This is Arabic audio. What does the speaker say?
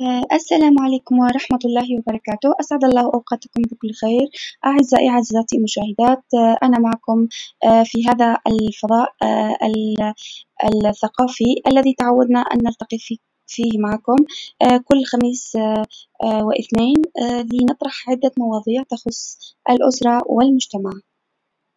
آه، السلام عليكم ورحمة الله وبركاته أسعد الله أوقاتكم بكل خير أعزائي عزيزاتي المشاهدات آه، أنا معكم آه، في هذا الفضاء الثقافي الذي تعودنا أن نلتقي فيه معكم كل خميس واثنين لنطرح عدة مواضيع تخص الأسرة والمجتمع.